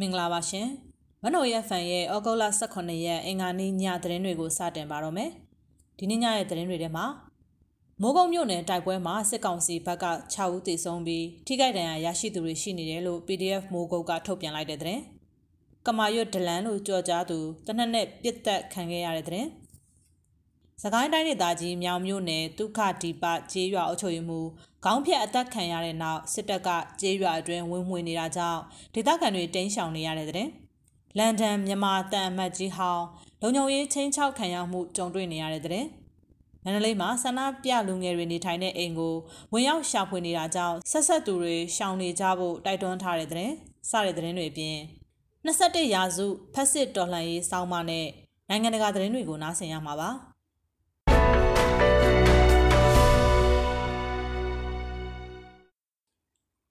မင်္ဂလာပါရှင်မနိုရဖန်ရဲ့ဩဂုတ်လ18ရက်အင်္ဂါနေ့ညသတင်းတွေကိုစတင်ပါတော့မယ်ဒီနေ့ညရဲ့သတင်းတွေထဲမှာမိုးကုံမြို့နယ်တိုက်ပွဲမှာစစ်ကောင်စီဘက်က6ဦးသေဆုံးပြီးထိခိုက်ဒဏ်ရာရရှိသူတွေရှိနေတယ်လို့ PDF မိုးကုတ်ကထုတ်ပြန်လိုက်တဲ့သတင်းကမာရွတ်ဒလန်လို့ကြော်ကြားသူတနက်နဲ့ပြစ်တက်ခံခဲ့ရတဲ့သတင်း စကိုင်းတိုင်းဒေသကြီးမြောင်မြို့နယ်ဒုက္ခဒီပကျေးရွာအုပ်ချုပ်ရေးမှူးခေါင်းဖြတ်အသက်ခံရတဲ့နောက်စစ်တပ်ကကျေးရွာအတွင်းဝင်မှွေနေတာကြောင့်ဒေသခံတွေတိမ်းရှောင်နေရတဲ့တဲ့လန်ဒန်မြန်မာတန်အမတ်ကြီးဟောင်းလုံခြုံရေးချင်းချောက်ခံရမှုကြုံတွေ့နေရတဲ့တဲ့မန္တလေးမှာဆန္ဒပြလူငယ်တွေနေထိုင်တဲ့အိမ်ကိုဝင်ရောက်ရှာဖွေနေတာကြောင့်ဆက်ဆက်သူတွေရှောင်နေကြဖို့တိုက်တွန်းထားတဲ့တဲ့စတဲ့တဲ့တွေအပြင်21ရာစုဖက်စစ်တော်လှန်ရေးစောင်းမနဲ့နိုင်ငံတကာသတင်းတွေကိုနားဆင်ရမှာပါ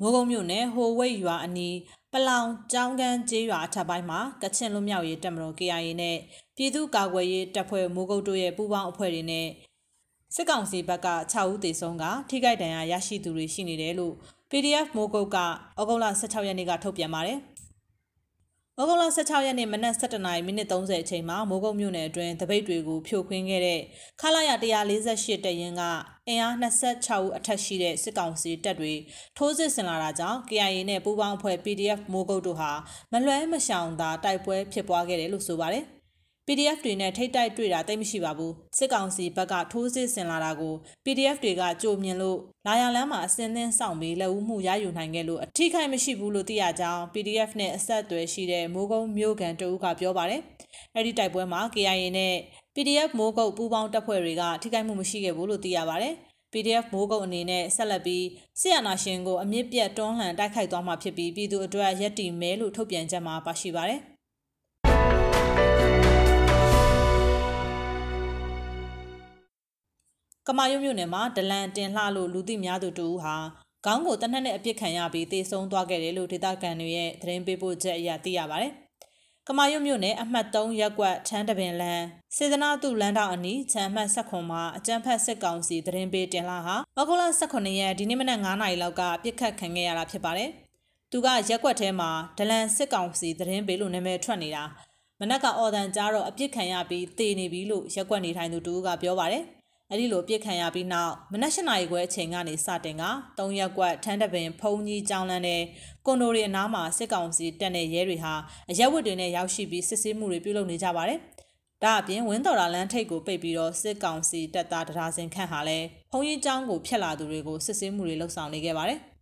မိုးကုံမြို့နယ်ဟိုဝိတ်ရွာအနီးပလောင်ကျောင်းကန်းကျေးရွာအထက်ပိုင်းမှာကချင်လွတ်မြောက်ရေးတပ်မတော် KIA နဲ့ပြည်သူ့ကာကွယ်ရေးတပ်ဖွဲ့မိုးကုတ်တို့ရဲ့ပူးပေါင်းအဖွဲ့တွေနဲ့စစ်ကောင်စီဘက်က6ဦးသေဆုံးကထိခိုက်ဒဏ်ရာရရှိသူတွေရှိနေတယ်လို့ PDF မိုးကုတ်ကဩဂုတ်လ16ရက်နေ့ကထုတ်ပြန်ပါတယ်။ ဩဂုတ်လ16ရက်နေ့မနက်7:00နာရီမိနစ်30အချိန်မှာမိုးကုတ်မြို့နယ်အတွင်းတပိတ်တွေကိုဖြိုခွင်းခဲ့တဲ့ခလာရ148တရင်ကအင်အား26ဦးအထက်ရှိတဲ့စစ်ကောင်စီတပ်တွေထိုးစစ်ဆင်လာတာကြောင့် KIA နဲ့ပူးပေါင်းအဖွဲ့ PDF မိုးကုတ်တို့ဟာမလွဲမရှောင်သာတိုက်ပွဲဖြစ်ပွားခဲ့တယ်လို့ဆိုပါတယ်။ PDF တွေနဲ့ထိတ်တိုက်တွေ့တာတိတ်မရှိပါဘူးစစ်ကောင်စီဘက်ကထိုးစစ်ဆင်လာတာကို PDF တွေကကြိုမြင်လို့လာရလမ်းမှာအစင်းသင်းဆောင်ပြီးလက်ဦးမှုရယူနိုင်ခဲ့လို့အထိခိုက်မရှိဘူးလို့သိရကြောင်း PDF နဲ့အဆက်အသွယ်ရှိတဲ့မိုးကုံမျိုးကန်တဦးကပြောပါတယ်အဲ့ဒီတိုက်ပွဲမှာ KIA နဲ့ PDF မိုးကုတ်ပူးပေါင်းတပ်ဖွဲ့တွေကထိခိုက်မှုမရှိခဲ့ဘူးလို့သိရပါတယ် PDF မိုးကုတ်အနေနဲ့ဆက်လက်ပြီးဆီယနာရှင်ကိုအမြင့်ပြတ်တွန်းလှန်တိုက်ခိုက်သွားမှာဖြစ်ပြီးပြည်သူအတွက်ရက်တီမဲလို့ထုတ်ပြန်ချက်မှာပါရှိပါတယ်။ ကမာရွတ်မြို့နယ်မှာဒလန်တင်လှလို့လူသိများသူတူဟာခေါင်းကိုတနက်နဲ့အပြစ်ခံရပြီးတေဆုံးသွားခဲ့တယ်လို့ဒေသခံတွေရဲ့သတင်းပေးပို့ချက်အရသိရပါတယ်။ကမာရွတ်မြို့နယ်အမှတ်3ရပ်ကွက်ချမ်းတပင်လန်းစေတနာတုလန်းတောင်အနီးချမ်းမှတ်ဆက်ခွန်မှာအကြမ်းဖက်စစ်ကောင်စီသတင်းပေးတင်လာဟာဩဂုတ်လ18ရက်ဒီနေ့မနက်9နာရီလောက်ကပြစ်ခတ်ခံခဲ့ရတာဖြစ်ပါတယ်။သူကရက်ကွက်ထဲမှာဒလန်စစ်ကောင်စီသတင်းပေးလို့နာမည်ထွက်နေတာမနက်ကအော်တန်ကြားတော့အပြစ်ခံရပြီးတေနေပြီလို့ရက်ကွက်နေထိုင်သူတူကပြောပါတယ်။ အဲ့ဒီလိုပြစ်ခံရပြီးနောက်မနက်၈နာရီခွဲအချိန်ကနေစတင်က၃ရက်ကွက်ထန်းတပင်ဖုံကြီးကျောင်းလန်းတဲ့ကွန်ဒိုရီအနားမှာစစ်ကောင်စီတပ်တဲ့ရဲတွေဟာအရက်ဝတ်တွေနဲ့ရောက်ရှိပြီးစစ်ဆေးမှုတွေပြုလုပ်နေကြပါတယ်။ဒါအပြင်ဝင်းတော်လာလန်းထိပ်ကိုပိတ်ပြီးတော့စစ်ကောင်စီတပ်သားတရားစင်ခန့်ဟာလည်းဖုံကြီးကျောင်းကိုဖျက်လာသူတွေကိုစစ်ဆေးမှုတွေလှုပ်ဆောင်နေခဲ့ပါတယ်။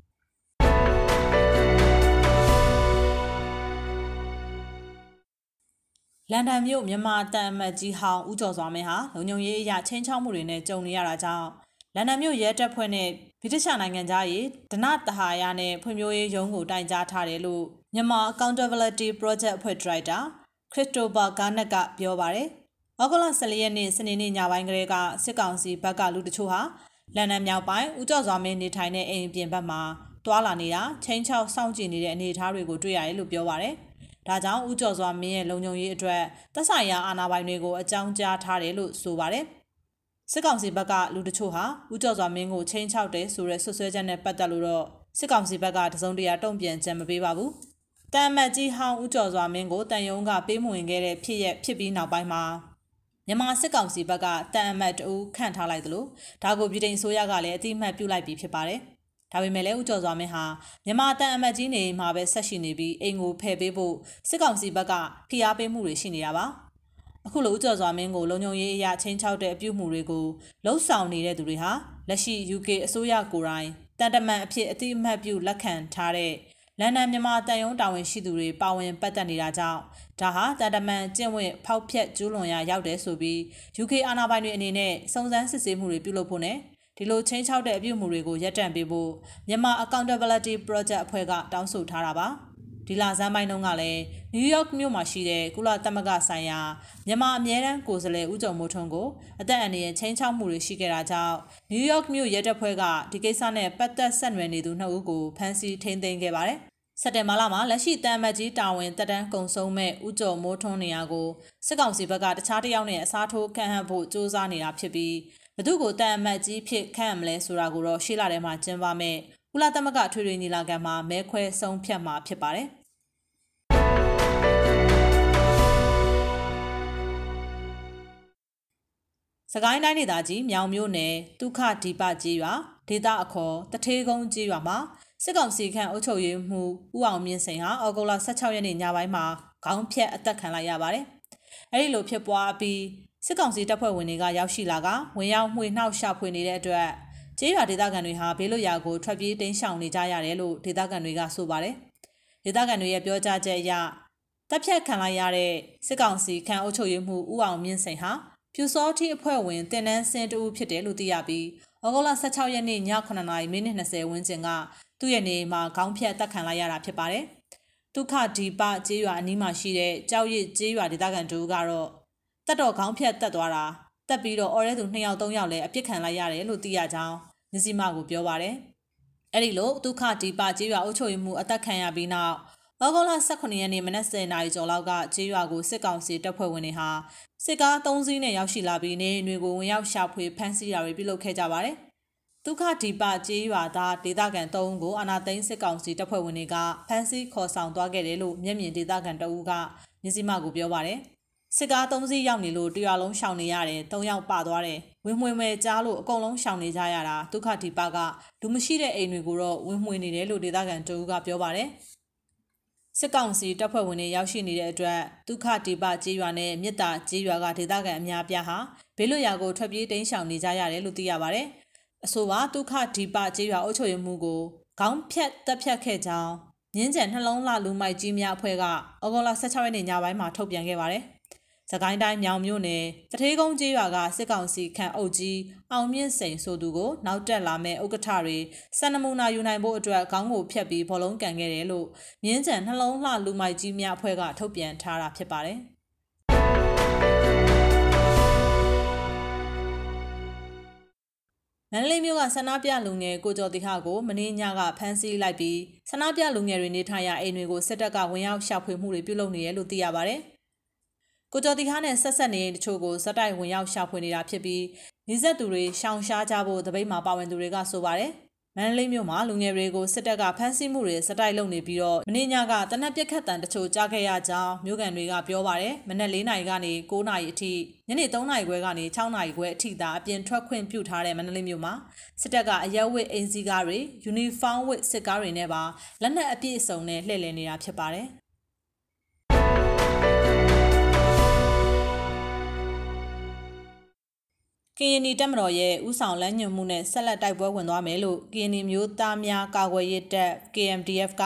လန်ဒန်မြို့မြန်မာတန်အမတ်ကြီးဟောင်းဦးကျော်စွာမင်းဟာလုံခြုံရေးအရာချင်းချောက်မှုတွေနဲ့ကြုံနေရတာကြောင့်လန်ဒန်မြို့ရဲတပ်ဖွဲ့နဲ့ဗြိတိရှနိုင်ငံသားရေးဒနတဟာရနဲ့ဖွံ့ဖြိုးရေးရုံးကိုတိုင်ကြားထားတယ်လို့မြန်မာ Accountability Project အဖွဲ့ဒါရိုက်တာခရစ်တိုဖာဂါနက်ကပြောပါတယ်။ဩဂုတ်လ14ရက်နေ့စနေနေ့ညပိုင်းကလေးကစစ်ကောင်စီဘက်ကလူတချို့ဟာလန်ဒန်မြောက်ပိုင်းဦးကျော်စွာမင်းနေထိုင်တဲ့အိမ်ပြင်ဘက်မှာတွာလာနေတာချင်းချောက်စောင့်ကြည့်နေတဲ့အနေအထားတွေကိုတွေ့ရတယ်လို့ပြောပါတယ်။ ဒါကြောင့်ဦးကျော်စွာမင်းရဲ့လုံခြုံရေးအတွက်သက်ဆိုင်ရာအာဏာပိုင်တွေကိုအကြောင်းကြားထားတယ်လို့ဆိုပါတယ်။စစ်ကောင်စီဘက်ကလူတချို့ဟာဦးကျော်စွာမင်းကိုချင်းချောက်တယ်ဆိုတဲ့ဆွဆွဲချက်နဲ့ပတ်သက်လို့တော့စစ်ကောင်စီဘက်ကတစုံတရာတုံ့ပြန်ချက်မပေးပါဘူး။တန်မတ်ကြီးဟောင်းဦးကျော်စွာမင်းကိုတန်ယုံကပေးမဝင်ခဲ့တဲ့ဖြစ်ရဖြစ်ပြီးနောက်ပိုင်းမှာမြန်မာစစ်ကောင်စီဘက်ကတန်အမတ်တူခန့်ထားလိုက်သလိုဒါကိုပြည်ထိုင်ဆိုရကလည်းအတိအမှတ်ပြုလိုက်ပြီးဖြစ်ပါတယ်။ ဒါပေမဲ့လည်းဦးကျော်စွာမင်းဟာမြန်မာတန်အမတ်ကြီးနေမှာပဲဆက်ရှိနေပြီးအိမ်ကိုဖယ်ပေးဖို့စစ်ကောင်စီဘက်ကဖိအားပေးမှုတွေရှိနေတာပါအခုလိုဦးကျော်စွာမင်းကိုလုံခြုံရေးအရာချင်းချောက်တဲ့အပြုမှုတွေကိုလှုံ့ဆော်နေတဲ့သူတွေဟာလက်ရှိ UK အစိုးရကိုယ်တိုင်တန်တမန်အဖြစ်အတိအမှတ်ပြုလက်ခံထားတဲ့လန်ဒန်မြန်မာတန်ယုံတာဝန်ရှိသူတွေပါဝင်ပတ်သက်နေတာကြောင့်ဒါဟာတန်တမန်ကျင့်ဝတ်ဖောက်ဖျက်ကျူးလွန်ရာရောက်တယ်ဆိုပြီး UK အာဏာပိုင်တွေအနေနဲ့စုံစမ်းစစ်ဆေးမှုတွေပြုလုပ်ဖို့နဲ့ ဒီလိုချင်းချောက်တဲ့အပြုအမူတွေကိုရပ်တန့်ပေးဖို့မြန်မာ Accountability Project အဖွဲ့ကတောင်းဆိုထားတာပါဒီလဇန်ပိုင်းတုန်းကလည်းနယူးယောက်မြို့မှာရှိတဲ့ကုလသမဂ္ဂဆိုင်ရာမြန်မာအမြဲတမ်းကိုယ်စားလှယ်ဦးကျော်မိုးထွန်းကိုအသက်အန္တရာယ်ချင်းချောက်မှုတွေရှိခဲ့တာကြောင့်နယူးယောက်မြို့ရဲတပ်ဖွဲ့ကဒီကိစ္စနဲ့ပတ်သက်ဆက်နွယ်နေသူနှစ်ဦးကိုဖမ်းဆီးထိန်းသိမ်းခဲ့ပါတယ်စက်တင်ဘာလမှာလက်ရှိတန်မတ်ကြီးတာဝန်တက်တန်းကုံဆုံးမဲ့ဦးကျော်မိုးထွန်းနေရာကိုစစ်ကောင်စီဘက်ကတခြားတစ်ယောက်နဲ့အစားထိုးခန့်ဟန့်ဖို့စ조사နေတာဖြစ်ပြီး ဘသူကိုတန်အမတ်ကြီးဖြစ်ခန့်ရမလဲဆိုတာကိုတော့ရှေ့လထဲမှာကျင်းပမယ်။ကုလသမဂ္ဂထွေထွေညီလာခံမှာမဲခွဲဆုံးဖြတ်မှာဖြစ်ပါတယ်။စကိုင်းတိုင်းဒေသကြီးမြောင်မြို့နယ်ဒုက္ခဒီပကြီးရွာဒေသအခေါ်တထေးကုန်းကြီးရွာမှာစစ်ကောင်စီခန့်အုပ်ချုပ်ရေးမှူးဦးအောင်မြင့်စိန်ဟာအောက်တိုဘာ16ရက်နေ့ညပိုင်းမှာခေါင်းဖြတ်အသက်ခံလိုက်ရပါတယ်။အဲဒီလိုဖြစ်ပွားပြီး စစ်ကောင်စီတပ်ဖွဲ့ဝင်တွေကရောက်ရှိလာကဝင်ရောက်မှွေနှောက်ရှာဖွေနေတဲ့အတွက်ကျေးရွာဒေသခံတွေဟာဘေးလွတ်ရာကိုထွက်ပြေးတိမ်းရှောင်နေကြရတယ်လို့ဒေသခံတွေကဆိုပါတယ်။ဒေသခံတွေရဲ့ပြောကြားချက်အရတပ်ဖြတ်ခံလိုက်ရတဲ့စစ်ကောင်စီခန့်အုပ်ချုပ်ရေးမှူးဦးအောင်မြင့်စိန်ဟာဖြူစောတိအဖွဲ့ဝင်တင်နန်းစင်တူဖြစ်တယ်လို့သိရပြီးဩဂုတ်လ16ရက်နေ့ည9:00မိနစ်20ဝန်းကျင်ကသူ့ရဲ့နေမှာခေါင်းဖြတ်တက်ခံလိုက်ရတာဖြစ်ပါတယ်။ဒုက္ခဒီပကျေးရွာအနီးမှာရှိတဲ့ကြောက်ရစ်ကျေးရွာဒေသခံတို့ကတော့ တက်တော်ခေါင်းဖြတ်တက်သွားတာတက်ပြီးတော့အော်ရဲသူ2ယောက်3ယောက်လည်းအပြစ်ခံလိုက်ရတယ်လို့သိရကြောင်းမြစီမကိုပြောပါတယ်။အဲ့ဒီလိုဒုက္ခဒီပကျေးရွာအုပ်ချုပ်ရေးမှူးအသက်ခံရပြီးနောက်ဩဂုတ်လ18ရက်နေ့မနက်10:00နာရီကျော်လောက်ကကျေးရွာကိုစစ်ကောင်စီတပ်ဖွဲ့ဝင်တွေဟာစစ်ကား3စီးနဲ့ရောက်ရှိလာပြီးနေတွေကိုဝင်ရောက်ရှာဖွေဖမ်းဆီးတာတွေပြုလုပ်ခဲ့ကြပါတယ်။ဒုက္ခဒီပကျေးရွာသားဒေသခံ3ဦးကိုအာနာသိန်းစစ်ကောင်စီတပ်ဖွဲ့ဝင်တွေကဖမ်းဆီးခေါ်ဆောင်သွားခဲ့တယ်လို့မျက်မြင်ဒေသခံတအူးကမြစည်းမကိုပြောပါတယ်။ စစ်ကား3စီးရောက်နေလို့တရွာလုံးရှောင်နေရတယ်3ယောက်ပါသွားတယ်။ဝင်မှွေမဲကြားလို့အကုန်လုံးရှောင်နေကြရတာဒုက္ခဒီပကလူမရှိတဲ့အိမ်တွေကိုတော့ဝင်မှွေနေတယ်လို့ဒေသခံတအူးကပြောပါတယ်။စစ်ကောင်စီတပ်ဖွဲ့ဝင်တွေရောက်ရှိနေတဲ့အတွက်ဒုက္ခဒီပကြေးရွာနဲ့မြစ်တာကြေးရွာကဒေသခံအများပြားဟာဘေးလွတ်ရာကိုထွက်ပြေးတိမ်းရှောင်နေကြရတယ်လို့သိရပါဗျ။အဆိုပါဒုက္ခဒီပကြေးရွာအုပ်ချုပ်ရေးမှူးကိုခေါင်းဖြတ်တက်ဖြတ်ခဲ့ကြောင်းမြင်းကျန်နှလုံးလှလူမိုက်ကြီးများအဖွဲ့ကဩဂုတ်လ16ရက်နေ့ညပိုင်းမှာထုတ်ပြန်ခဲ့ပါတယ်။။ သကိုင်းတိုင်းမြောင်မြို့နယ်တထေးကုန်းကျေးရွာကစစ်ကောင်စီခန့်အုပ်ကြီးအောင်မြင့်စိန်ဆိုသူကိုနောက်တက်လာမဲ့ဥက္ကဋ္ဌတွေစံနမူနာယူနိုင်ဖို့အတွက်ခေါင်းကိုဖျက်ပြီးဘောလုံးကန်ခဲ့တယ်လို့မြင်းကြံနှလုံးလှလူမိုက်ကြီးများအဖွဲ့ကထုတ်ပြန်ထားတာဖြစ်ပါတယ်။မန္တလေးမြို့ကဆန္ဒပြလူငယ်ကိုကျော်တိခကိုမင်းညကဖမ်းဆီးလိုက်ပြီးဆန္ဒပြလူငယ်တွေနေထိုင်ရာအိမ်တွေကိုစစ်တပ်ကဝင်ရောက်ရှာဖွေမှုတွေပြုလုပ်နေတယ်လို့သိရပါဗျ။ ကိုကျော်တီခါနဲ့ဆက်ဆက်နေတဲ့တချို့ကိုဇက်တိုက်ဝင်ရောက်ရှာဖွေနေတာဖြစ်ပြီးနေဆက်သူတွေရှောင်ရှားကြဖို့တပိတ်မှာပါဝင်သူတွေကဆိုပါတယ်မန္တလေးမြို့မှာလူငယ်တွေကိုစစ်တပ်ကဖမ်းဆီးမှုတွေစတိုက်လုပ်နေပြီးတော့မင်းညကတနက်ပြက်ခတ်တန်တချို့ကြားခဲ့ရကြောင်းမြို့ကန်တွေကပြောပါတယ်မနက်၄နာရီကနေ9နာရီအထိညနေ3နာရီခွဲကနေ6နာရီခွဲအထိသာအပြင်ထွက်ခွင့်ပြုထားတဲ့မန္တလေးမြို့မှာစစ်တပ်ကအရက်ဝစ်အင်စီကားတွေယူနီဖောင်းဝစ်စစ်ကားတွေနဲ့ပါလက်နက်အပြည့်အစုံနဲ့လှည့်လည်နေတာဖြစ်ပါတယ် ကရင်နီတက်မတော်ရဲ့ဥဆောင်လမ်းညွှန်မှုနဲ့ဆက်လက်တိုက်ပွဲဝင်သွားမယ်လို့ကရင်နီမျိုးသားများကာကွယ်ရေးတပ် KMDF က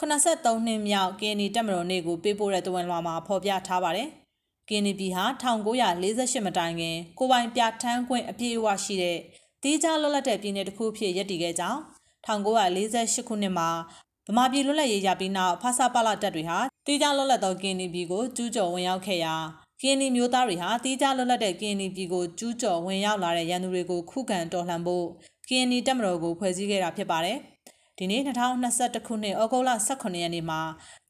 83နှစ်မြောက်ကရင်နီတက်မတော်နေ့ကိုပေးပို့တဲ့တဝန်လွှာမှာဖော်ပြထားပါတယ်။ကရင်နီပြည်ဟာ1948မတိုင်ခင်ကိုပိုင်ပြဋ္ဌာန်းခွင့်အပြည့်အဝရှိတဲ့တီးခြားလွတ်လပ်တဲ့ပြည်နယ်တစ်ခုဖြစ်ရည်တည်ခဲ့ကြောင်း1948ခုနှစ်မှာဗမာပြည်လွတ်လပ်ရေးရပြီးနောက်ဖာစာပလာတပ်တွေဟာတီးခြားလွတ်လပ်သောကရင်နီပြည်ကိုကျူးကျော်ဝင်ရောက်ခဲ့ရာ ကင်းနီမျိုးသားတွေဟာတီးခြားလွတ်လပ်တဲ့ကင်းနီပြည်ကိုကျူးကျော်ဝင်ရောက်လာတဲ့ရန်သူတွေကိုခုခံတော်လှန်ဖို့ကင်းနီတပ်မတော်ကိုဖွဲ့စည်းခဲ့တာဖြစ်ပါတယ်။ဒီနေ့2021ခုနှစ်ဩဂုတ်လ18ရက်နေ့မှာ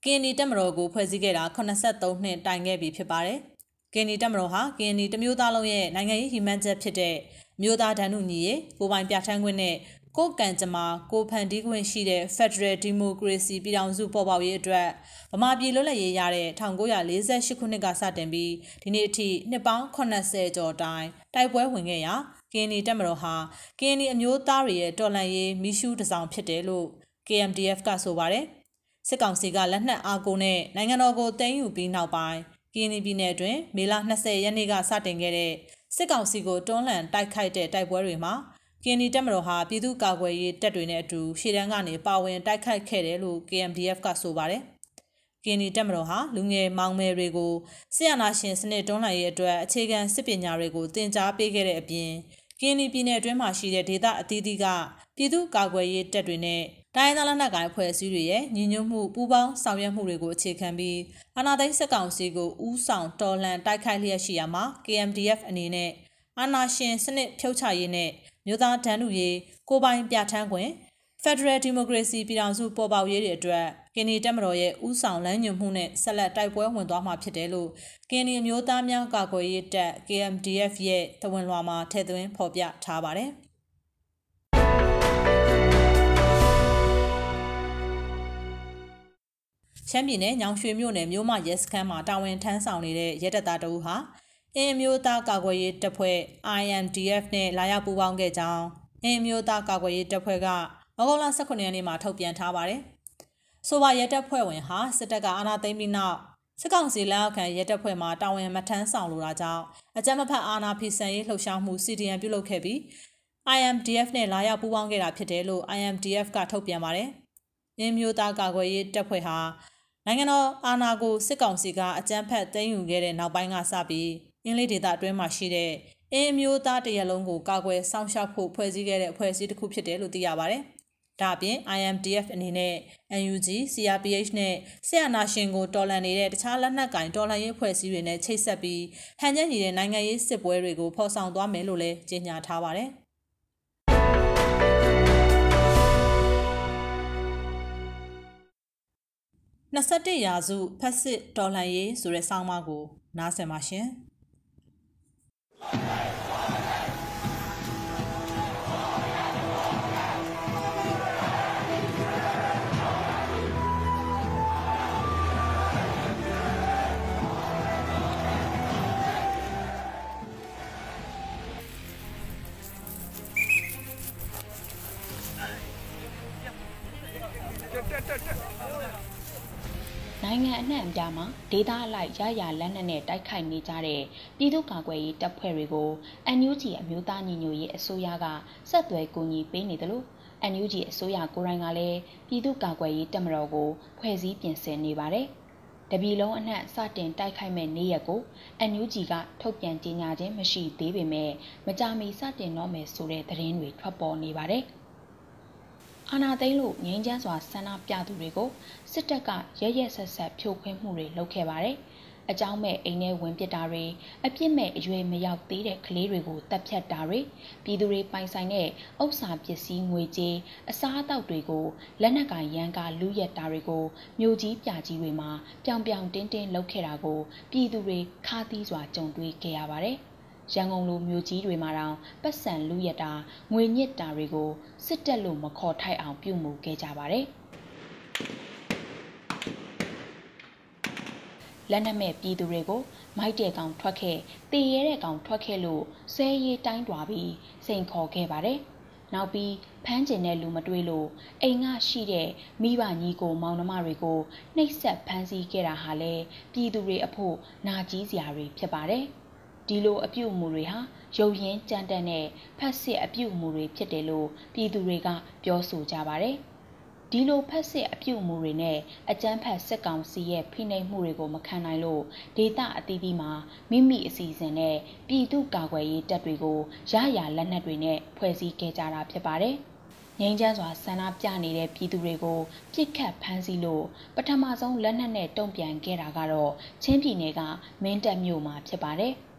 ကင်းနီတပ်မတော်ကိုဖွဲ့စည်းခဲ့တာ83နှစ်တိုင်ခဲ့ပြီဖြစ်ပါတယ်။ကင်းနီတပ်မတော်ဟာကင်းနီတမျိုးသားလုံးရဲ့နိုင်ငံရေးဟိမှန်းချက်ဖြစ်တဲ့မျိုးသားဒဏ်မှုညီရေးကိုပိုင်ပြဋ္ဌာန်းခွင့်နဲ့ ကိုကံကြမာကိုဖန်တီးခွင့်ရှိတဲ့ Federal Democracy ပြည်ထောင်စုပေါ်ပေါက်ရေးအတွက်ဗမာပြည်လွတ်လပ်ရေးရတဲ့1948ခုနှစ်ကစတင်ပြီးဒီနေ့အထိနှစ်ပေါင်း80ကျော်တိုင်တိုက်ပွဲဝင်ခဲ့ရာကင်းနီတက်မတော်ဟာကင်းနီအမျိုးသားတွေရဲ့တော်လှန်ရေးမိရှုတစောင်ဖြစ်တယ်လို့ KMDF ကဆိုပါတယ်စစ်ကောင်စီကလက်နက်အားကိုနဲ့နိုင်ငံတော်ကိုတင်းယူပြီးနောက်ပိုင်းကင်းနီပြည်နယ်အတွင်းမေလ20ရက်နေ့ကစတင်ခဲ့တဲ့စစ်ကောင်စီကိုတွန်းလှန်တိုက်ခိုက်တဲ့တိုက်ပွဲတွေမှာ ကင်နီတက်မတော်ဟာပြည်သူ့ကာကွယ်ရေးတပ်တွေနဲ့အတူရှေ့တန်းကနေပါဝင်တိုက်ခိုက်ခဲ့တယ်လို့ KMDF ကဆိုပါတယ်။ကင်နီတက်မတော်ဟာလူငယ်မောင်မယ်တွေကိုဆီယနာရှင်စနစ်တွန်းလှန်ရေးအတွက်အခြေခံစစ်ပညာတွေကိုသင်ကြားပေးခဲ့တဲ့အပြင်ကင်းနီပြည်နယ်အတွင်းမှာရှိတဲ့ဒေသအသီးသီးကပြည်သူ့ကာကွယ်ရေးတပ်တွေနဲ့တိုင်းသားလက်နက်ကိုင်အဖွဲ့အစည်းတွေရဲ့ညီညွတ်မှုပူးပေါင်းဆောင်ရွက်မှုတွေကိုအခြေခံပြီးအာဏာသိမ်းစစ်ကောင်စီကိုဥဆောင်တော်လှန်တိုက်ခိုက်လျက်ရှိရာမှာ KMDF အနေနဲ့အာဏာရှင်စနစ်ဖြုတ်ချရေးနဲ့ မြို့သားတန်းလူရေးကိုပိုင်ပြဋ္ဌာန်းခွင့် Federal Democracy ပြည်ထောင်စုပေါ်ပေါက်ရေးတွေအတွက်ကင်းနီတက်မတော်ရဲ့ဥဆောင်လမ်းညွှန်မှုနဲ့ဆက်လက်တိုက်ပွဲဝင်သွားမှာဖြစ်တယ်လို့ကင်းနီမျိုးသားများကာကွယ်ရေးတပ် KMDF ရဲ့တဝန်လွှာမှာထည့်သွင်းဖော်ပြထားပါတယ်။ရှမ်းပြည်နယ်ညောင်ရွှေမြို့နယ်မြို့မရဲစခန်းမှာတာဝန်ထမ်းဆောင်နေတဲ့ရဲတပ်သားတဦးဟာ အင်းမျိုးသားကာကွယ်ရေးတပ်ဖွဲ့ INDF နဲ့လာရောက်ပူးပေါင်းခဲ့ကြောင်းအင်းမျိုးသားကာကွယ်ရေးတပ်ဖွဲ့ကဩဂုတ်လ18ရက်နေ့မှာထုတ်ပြန်ထားပါတယ်။ဆိုပါရဲတပ်ဖွဲ့ဝင်ဟာစစ်တပ်ကအာဏာသိမ်းပြီးနောက်စစ်ကောင်စီလက်အောက်ခံရဲတပ်ဖွဲ့မှတာဝန်မထမ်းဆောင်လိုတာကြောင့်အကြမ်းမဖက်အာဏာဖီဆန်ရေးလှုပ်ရှားမှု CDN ပြုလုပ်ခဲ့ပြီး IMDF နဲ့လာရောက်ပူးပေါင်းခဲ့တာဖြစ်တယ်လို့ IMDF ကထုတ်ပြန်ပါတယ်။အင်းမျိုးသားကာကွယ်ရေးတပ်ဖွဲ့ဟာနိုင်ငံတော်အာဏာကိုစစ်ကောင်စီကအကြမ်းဖက်သိမ်းယူခဲ့တဲ့နောက်ပိုင်းကစပြီး အင်းလေးဒေသအတွင်းမှာရှိတဲ့အင်းမျိုးသားတရက်လုံးကိုကာကွယ်စောင့်ရှောက်ဖို့ဖွဲ့စည်းခဲ့တဲ့အဖွဲ့အစည်းတစ်ခုဖြစ်တယ်လို့သိရပါတယ်။ဒါ့အပြင် IMDF အနေနဲ့ NUG, CRPH နဲ့ဆရာနာရှင်ကိုတော်လှန်နေတဲ့တခြားလက်နက်ကင်တော်လှန်ရေးအဖွဲ့အစည်းတွေနဲ့ချိတ်ဆက်ပြီးဟန်ချက်ညီတဲ့နိုင်ငံရေးစစ်ပွဲတွေကိုဖော်ဆောင်သွားမယ်လို့လည်းကြေညာထားပါတယ်။21ရာစုဖက်စစ်တော်လှန်ရေးဆိုတဲ့ဆောင်းပါးကိုနားဆင်ပါရှင်။ Hey! နိုင်ငံအနှံ့အပြားမှာဒေသအလိုက်ရရလက်နက်နဲ့တိုက်ခိုက်နေကြတဲ့ပြည်သူ့ကာကွယ်ရေးတပ်ဖွဲ့တွေကို NUG အမျိုးသားညီညွတ်ရေးအစိုးရကဆက်သွယ်ကူညီပေးနေတယ်လို့ NUG အစိုးရကိုယ်တိုင်ကလည်းပြည်သူ့ကာကွယ်ရေးတပ်မတော်ကိုဖွဲ့စည်းပြင်ဆင်နေပါတယ်။တပြည်လုံးအနှံ့စတင်တိုက်ခိုက်မဲ့နေ့ရက်ကို NUG ကထုတ်ပြန်ကြေညာခြင်းမရှိသေးပေမဲ့မကြာမီစတင်တော့မယ်ဆိုတဲ့သတင်းတွေထွက်ပေါ်နေပါတယ်။ အာဏာသိမ်းလို့ငြိမ်းချမ်းစွာဆန္ဒပြသူတွေကိုစစ်တပ်ကရဲရဲဆက်ဆက်ဖြိုခွင်းမှုတွေလုပ်ခဲ့ပါတယ်။အကြောင်းမဲ့အိမ်ထဲဝင်ပစ်တာတွေအပြစ်မဲ့အရွယ်မရောက်သေးတဲ့ကလေးတွေကိုတပ်ဖြတ်တာတွေပြည်သူတွေပိုင်ဆိုင်တဲ့ဥစ္စာပစ္စည်းငွေကြေးအစားအသောက်တွေကိုလက်နက်ကရန်ကာလူရက်တာတွေကိုမြို့ကြီးပြကြီးတွေမှာပြောင်ပြောင်တင်းတင်းလုပ်ခဲ့တာကိုပြည်သူတွေခါးသီးစွာကြုံတွေ့ခဲ့ရပါတယ်။ ရန်ကုန်လိုမြို့ကြီးတွေမှာတောင်ပတ်စံလူရတာငွေညစ်တာတွေကိုစစ်တပ်လို့မခေါ်ထိုက်အောင်ပြုမှုခဲ့ကြပါတယ်လက်နက်မဲ့ပြည်သူတွေကိုမိုက်တဲ့ကောင်ထွက်ခဲ့တည်ရဲတဲ့ကောင်ထွက်ခဲ့လို့ဆဲရီတိုင်းတွာပြီးစိန်ခေါ်ခဲ့ပါတယ်နောက်ပြီးဖမ်းကျင်တဲ့လူမတွေ့လို့အိမ်ကရှိတဲ့မိဘညီကိုမောင်နှမတွေကိုနှိပ်စက်ဖမ်းဆီးခဲ့တာဟာလေပြည်သူတွေအဖို့နာကြီးစရာတွေဖြစ်ပါတယ်။ ဒီလိုအပြုအမူတွေဟာရုပ်ရင်းကြမ်းတမ်းတဲ့ဖက်စစ်အပြုအမူတွေဖြစ်တယ်လို့ပြည်သူတွေကပြောဆိုကြပါတယ်။ဒီလိုဖက်စစ်အပြုအမူတွေနဲ့အကြမ်းဖက်စစ်ကောင်စီရဲ့ဖိနှိပ်မှုတွေကိုမခံနိုင်လို့ဒေသအသီးသီးမှာမိမိအစီအစဉ်နဲ့ပြည်သူ့ကာကွယ်ရေးတပ်တွေကိုရရလက်နက်တွေနဲ့ဖွဲ့စည်းခဲ့ကြတာဖြစ်ပါတယ်။ငိမ့်ချမ်းစွာဆန္ဒပြနေတဲ့ပြည်သူတွေကိုပြစ်ခတ်ဖမ်းဆီးလို့ပထမဆုံးလက်နက်နဲ့တုံ့ပြန်ခဲ့တာကတော့ချင်းပြည်နယ်ကမင်းတပ်မြို့မှာဖြစ်ပါတယ်။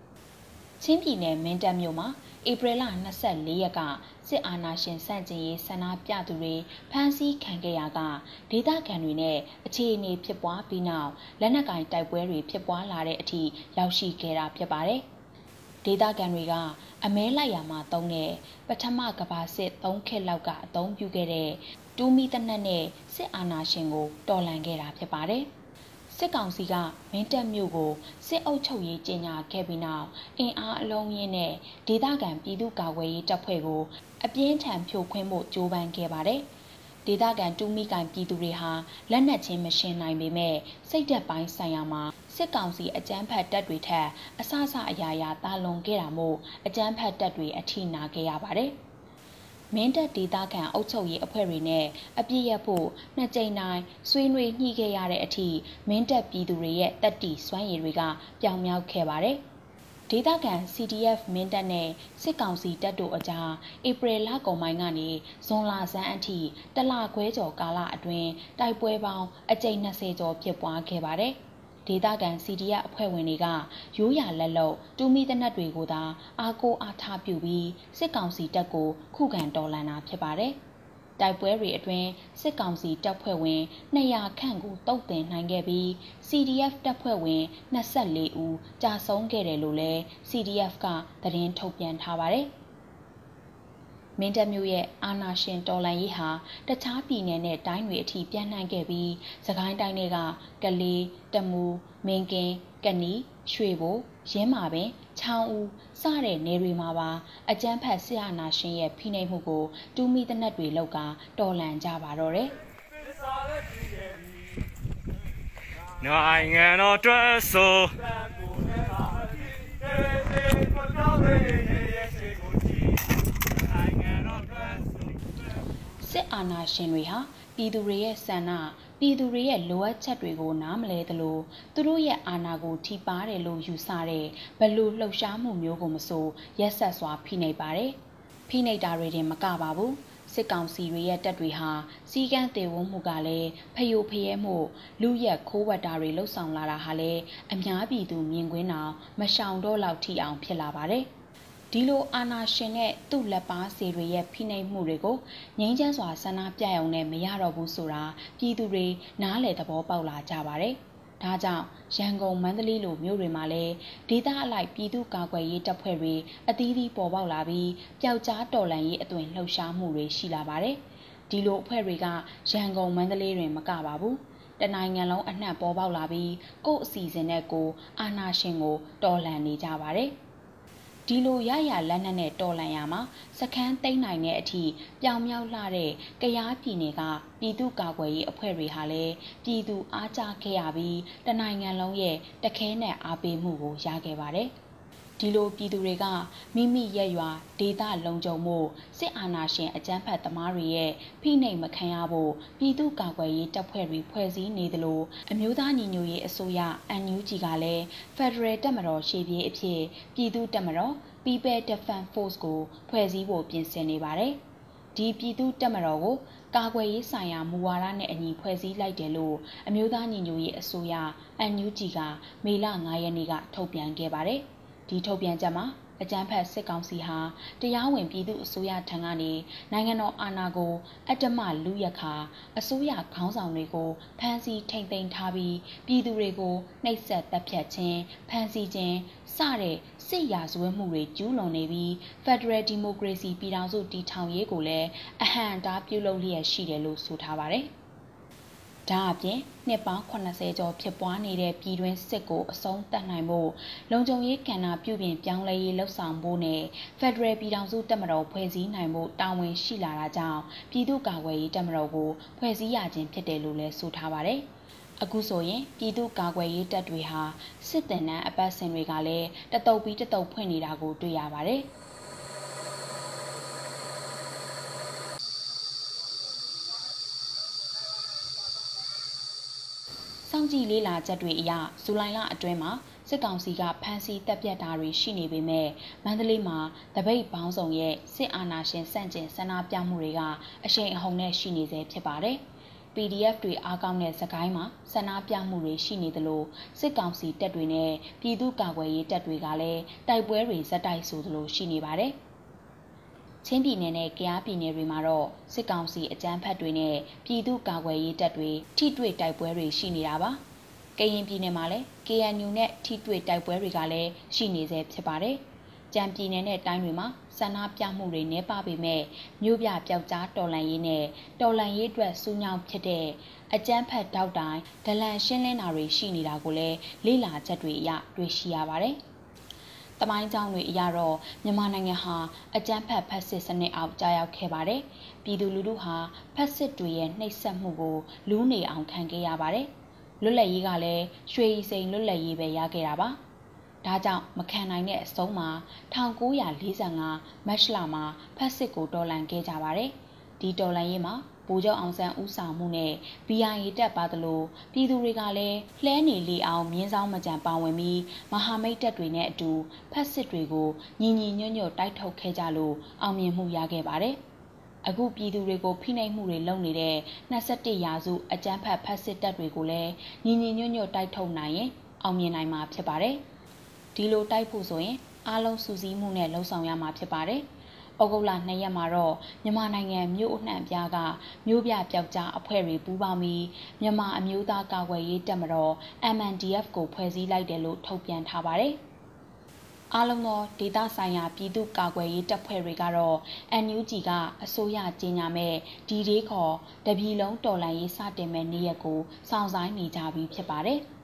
ချင်းပြည်နယ်မင်းတပ်မြို့မှာဧပြီလ24ရက်ကစစ်အာဏာရှင်ဆန့်ကျင်ရေးဆန္ဒပြသူတွေဖမ်းဆီးခံခဲ့ရကဒေသခံတွေနဲ့အခြေအနေဖြစ်ပွားပြီးနောက်လက်နက်ကင်တိုက်ပွဲတွေဖြစ်ပွားလာတဲ့အထိရောက်ရှိခဲ့တာဖြစ်ပါတယ်။ဒေသခံတွေကအမဲလိုက်ရမှာတုံးတဲ့ပထမကဘာစစ်3ခေတ်လောက်ကအသုံးပြုခဲ့တဲ့တူးမီတနက်နဲ့စစ်အာဏာရှင်ကိုတော်လှန်ခဲ့တာဖြစ်ပါတယ်။ စစ်ကောင်စီကမင်းတပ်မြို့ကိုစစ်အုပ်ချုပ်ရေးကြီးညာခဲ့ပြီးနောက်အင်အားအလုံးရင်းနဲ့ဒေသခံပြည်သူ့ကာကွယ်ရေးတပ်ဖွဲ့ကိုအပြင်းထန်ဖြိုခွင်းဖို့ကြိုးပမ်းခဲ့ပါတယ်။ဒေသခံတူမီကန်ပြည်သူတွေဟာလက်နက်ချင်းမရှင်းနိုင်ပေမဲ့စိတ်သက်ပိုင်းဆိုင်ရာမှာစစ်ကောင်စီအကြမ်းဖက်တပ်တွေထက်အဆအဆအရာရာတာလွန်ခဲ့တာမို့အကြမ်းဖက်တပ်တွေအထိနာခဲ့ရပါတယ်။ မင်းတပ်ဒေသခံအုပ်ချုပ်ရေးအဖွဲ့တွေနဲ့အပြည့်ရဖို့နှစ်ကြိမ်တိုင်းဆွေးနွေးညှိခဲ့ရတဲ့အထိမင်းတပ်ပြည်သူတွေရဲ့တက်တီစွမ်းရည်တွေကပြောင်မြောက်ခဲ့ပါတယ်။ဒေသခံ CDF မင်းတပ်နဲ့စစ်ကောင်စီတပ်တို့အကြားဧပြီလကုန်ပိုင်းကနေဇွန်လဆန်းအထိတလခွဲကျော်ကာလအတွင်းတိုက်ပွဲပေါင်းအကြိမ်20ကျော်ဖြစ်ပွားခဲ့ပါတယ်။ ဒေသခံ CDF အဖွဲ့ဝင်တွေက ရိုးရာလက်လုံတူမီတနက်တွေကိုသာ အားကိုးအားထားပြုပြီး စစ်ကောင်စီတပ်ကို ခုခံတော်လှန်တာဖြစ်ပါတယ်။တိုက်ပွဲတွေအတွင်း စစ်ကောင်စီတပ်ဖွဲ့ဝင်200ခန့်ကိုတုတ်တင်နိုင်ခဲ့ပြီး CDF တပ်ဖွဲ့ဝင်24ဦးကြာဆုံးခဲ့တယ်လို့လည်း CDF က သတင်းထုတ်ပြန်ထားပါတယ်။ မင်းတပ်မြို့ရဲ့အာနာရှင်တော်လန်ရေးဟာတခြားပြည်နယ်နဲ့တိုင်းတွေအထိပြန့်နှံ့ခဲ့ပြီးစကိုင်းတိုင်းတွေကကလေးတမူမင်းကင်းကနီရွှေဘိုရင်းမာပင်ချောင်းဦးစတဲ့နေတွေမှာပါအကြမ်းဖက်ဆရာနာရှင်ရဲ့ဖိနှိပ်မှုကိုတူမီတနက်တွေလောက်ကတော်လှန်ကြပါတော့တယ်နိုင်ငံတော်အတွက်ဆို စစ်အာဏာရှင်တွေဟာပြည်သူတွေရဲ့ဆန္ဒပြည်သူတွေရဲ့လိုအပ်ချက်တွေကိုနားမလဲသလိုသူတို့ရဲ့အာဏာကိုထိပါတယ်လို့ယူဆတဲ့ဘလူလှုပ်ရှားမှုမျိုးကိုမဆိုရက်ဆက်စွာဖိနှိပ်ပါတယ်။ဖိနှိပ်တာတွေတင်မကပါဘူး။စစ်ကောင်စီတွေရဲ့တပ်တွေဟာစီကန်းတေဝုံမှုကလည်းဖယိုဖယဲမှုလူရက်ခိုးဝတ်တာတွေလှုပ်ဆောင်လာတာဟာလည်းအများပြည်သူမြင်ကွင်းအောင်မရှောင်တော့လောက်ထိအောင်ဖြစ်လာပါတယ်။ ဒီလိုအာဏာရှင်နဲ့သူ့လက်ပါစေတွေရဲ့ဖိနှိပ်မှုတွေကိုငြိမ်းချမ်းစွာဆန္ဒပြရုံနဲ့မရတော့ဘူးဆိုတာပြည်သူတွေနားလည်သဘောပေါက်လာကြပါတယ်။ဒါကြောင့်ရန်ကုန်မန္တလေးလိုမြို့တွေမှာလည်းဒေသအလိုက်ပြည်သူ့ကာကွယ်ရေးတပ်ဖွဲ့တွေအသီးသီးပေါ်ပေါက်လာပြီးပျောက်ကြားတော်လှန်ရေးအသွင်လှုပ်ရှားမှုတွေရှိလာပါတယ်။ဒီလိုအဖွဲ့တွေကရန်ကုန်မန္တလေးတွင်မကပါဘူး။တနိုင်ငံလုံးအနှံ့ပေါ်ပေါက်လာပြီးကို့အစီအစဉ်နဲ့ကိုအာနာရှင်ကိုတော်လှန်နေကြပါတယ်။ ဒီလိုရရလက်နက်နဲ့တော်လန်ရမှာစခန်းသိမ်းနိုင်တဲ့အထိပြောင်မြောက်လှတဲ့ကရားပြည်နယ်ကပြည်သူ့ကာကွယ်ရေးအဖွဲ့တွေဟာလည်းပြည်သူအားကျခဲ့ရပြီးတနိုင်ငံလုံးရဲ့တခဲနဲ့အားပေးမှုကိုရခဲ့ပါတယ်။ ဒီလိုပြည်သူတွေကမိမိရဲ့ရွာဒေသလုံခြုံမှုစစ်အာဏာရှင်အကြမ်းဖက်သမားတွေရဲ့ဖိနှိပ်မခံရဖို့ပြည်သူ့ကာကွယ်ရေးတပ်ဖွဲ့တွေဖွဲ့စည်းနေသလိုအမျိုးသားညီညွတ်ရေးအစိုးရ NUG ကလည်း Federal တပ်မတော်ရှေ့ပြေးအဖြစ်ပြည်သူ့တပ်မတော် People Defense Force ကိုဖွဲ့စည်းဖို့ပြင်ဆင်နေပါတယ်။ဒီပြည်သူ့တပ်မတော်ကိုကာကွယ်ရေးဆိုင်ရာမူဝါဒနဲ့အညီဖွဲ့စည်းလိုက်တယ်လို့အမျိုးသားညီညွတ်ရေးအစိုးရ NUG ကမေလ9ရက်နေ့ကထုတ်ပြန်ခဲ့ပါတယ်။ ဒီထုတ်ပြန်ချက်မှာအကြမ်းဖက်စစ်ကောင်စီဟာတရားဝင်ပြည်သူအစိုးရထံကနေနိုင်ငံတော်အာဏာကိုအတ္တမလူရခါအစိုးရခေါင်းဆောင်တွေကိုဖမ်းဆီးထိန်သိမ်းထားပြီးပြည်သူတွေကိုနှိပ်စက်တပ်ဖြတ်ခြင်းဖမ်းဆီးခြင်းစတဲ့စစ်ရာဇဝတ်မှုတွေကျူးလွန်နေပြီး Federal Democracy ပြည်ထောင်စုတည်ထောင်ရေးကိုလည်းအဟံအတားပြုလုပ်လျက်ရှိတယ်လို့ဆိုထားပါတယ်။ ဒါအပြင်နှစ်ပေါင်း80ကျော်ဖြစ်ပွားနေတဲ့ပြည်တွင်းစစ်ကိုအဆုံးသတ်နိုင်ဖို့လုံခြုံရေးကဏ္ဍပြုပြင်ပြောင်းလဲရေးလှုပ်ဆောင်ဖို့နဲ့ Federal ပြည်ထောင်စုတပ်မတော်ဖွဲ့စည်းနိုင်ဖို့တာဝန်ရှိလာတာကြောင့်ပြည်သူ့ကာကွယ်ရေးတပ်မတော်ကိုဖွဲ့စည်းရခြင်းဖြစ်တယ်လို့လည်းဆိုထားပါတယ်။အခုဆိုရင်ပြည်သူ့ကာကွယ်ရေးတပ်တွေဟာစစ်တပ်နန်းအပတ်စဉ်တွေကလည်းတတုပ်ပြီးတတုပ်ဖွင့်နေတာကိုတွေ့ရပါတယ်။ င့်ကြည့်လေးလာချက်တွေအရဇူလိုင်လအတွင်းမှာစစ်ကောင်စီကဖမ်းဆီးတပ်ပြတ်တာတွေရှိနေပေမဲ့မန္တလေးမှာတပိတ်ပေါင်းစုံရဲ့စစ်အာဏာရှင်စန့်ကျင်ဆန္ဒပြမှုတွေကအရှိန်အဟုန်နဲ့ရှိနေစေဖြစ်ပါတယ်။ PDF တွေအားကောင်းတဲ့စကိုင်းမှာဆန္ဒပြမှုတွေရှိနေသလိုစစ်ကောင်စီတပ်တွေနဲ့ပြည်သူ့ကာကွယ်ရေးတပ်တွေကလည်းတိုက်ပွဲတွေဇက်တိုက်ဆိုသလိုရှိနေပါတယ်။ ချင်းပြည်နယ်နဲ့ကယားပြည်နယ်တွေမှာတော့စစ်ကောင်စီအကြမ်းဖက်တွေနဲ့ပြည်သူ့ကာကွယ်ရေးတပ်တွေထိတွေ့တိုက်ပွဲတွေရှိနေတာပါ။ကရင်ပြည်နယ်မှာလည်း KNU နဲ့ထိတွေ့တိုက်ပွဲတွေကလည်းရှိနေသေးဖြစ်ပါတယ်။ကြံပြည်နယ်နဲ့တိုင်းတွေမှာဆန္ဒပြမှုတွေနှဲပါပေမဲ့မြို့ပြပျောက်ကြားတော်လန်ရေးနဲ့တော်လန်ရေးအတွက်စူးညောင်းဖြစ်တဲ့အကြမ်းဖက်တောက်တိုင်းဒလန်ရှင်းလင်းတာတွေရှိနေတာကိုလည်းလေ့လာချက်တွေအရတွေ့ရှိရပါတယ်။။ တမိုင်းကြောင်းတွေအရတော့မြန်မာနိုင်ငံဟာအကြမ်းဖက်ဖက်စစ်စနစ်အောက်ကြာရောက်ခဲ့ပါတယ်။ပြည်သူလူထုဟာဖက်စစ်တွေရဲ့နှိပ်စက်မှုကိုလူးနေအောင်ခံခဲ့ရပါတယ်။လွတ်လပ်ရေးကလည်းရွှေစိန်လွတ်လပ်ရေးပဲရခဲ့တာပါ။ဒါကြောင့်မခံနိုင်တဲ့အဆုံးမှာ1945မတ်လမှာဖက်စစ်ကိုတော်လှန်ခဲ့ကြပါတယ်။ဒီတော်လှန်ရေးမှာ ဗိုလ်ချုပ်အောင်ဆန်းဦးဆောင်မှုနဲ့ BIA တပ်ပါသလိုပြည်သူတွေကလည်းလှဲနေလေအောင်မြင်းဆောင်မကြံပါဝင်ပြီးမဟာမိတ်တပ်တွေနဲ့အတူဖက်စစ်တွေကိုညီညီညွတ်ညွတ်တိုက်ထုတ်ခဲ့ကြလို့အောင်မြင်မှုရခဲ့ပါတယ်။အခုပြည်သူတွေကိုဖိနှိပ်မှုတွေလုပ်နေတဲ့21ရာစုအကြမ်းဖက်ဖက်စစ်တပ်တွေကိုလည်းညီညီညွတ်ညွတ်တိုက်ထုတ်နိုင်ရင်အောင်မြင်နိုင်မှာဖြစ်ပါတယ်။ဒီလိုတိုက်ဖို့ဆိုရင်အားလုံးစူးစီးမှုနဲ့လှုံ့ဆော်ရမှာဖြစ်ပါတယ်။။ ဩဂုတ်လ2ရက်မှာတော့မြန်မာနိုင်ငံမြို့အနှံ့ပြားကမြို့ပြပျောက်ကြားအဖွဲ့တွေပူးပေါင်းပြီးမြန်မာအမျိုးသားကာကွယ်ရေးတပ်မတော် MNDF ကိုဖွဲ့စည်းလိုက်တယ်လို့ထုတ်ပြန်ထားပါတယ်။အားလုံးသောဒေတာဆိုင်ရာပြည်သူ့ကာကွယ်ရေးတပ်ဖွဲ့တွေကတော့ NUG ကအစိုးရကြီးညာမဲ့ဒီဒေးခေါ်တပြည်လုံးတော်လှန်ရေးစတင်မဲ့နေ့ရက်ကိုစောင့်ဆိုင်နေကြပြီးဖြစ်ပါတယ်။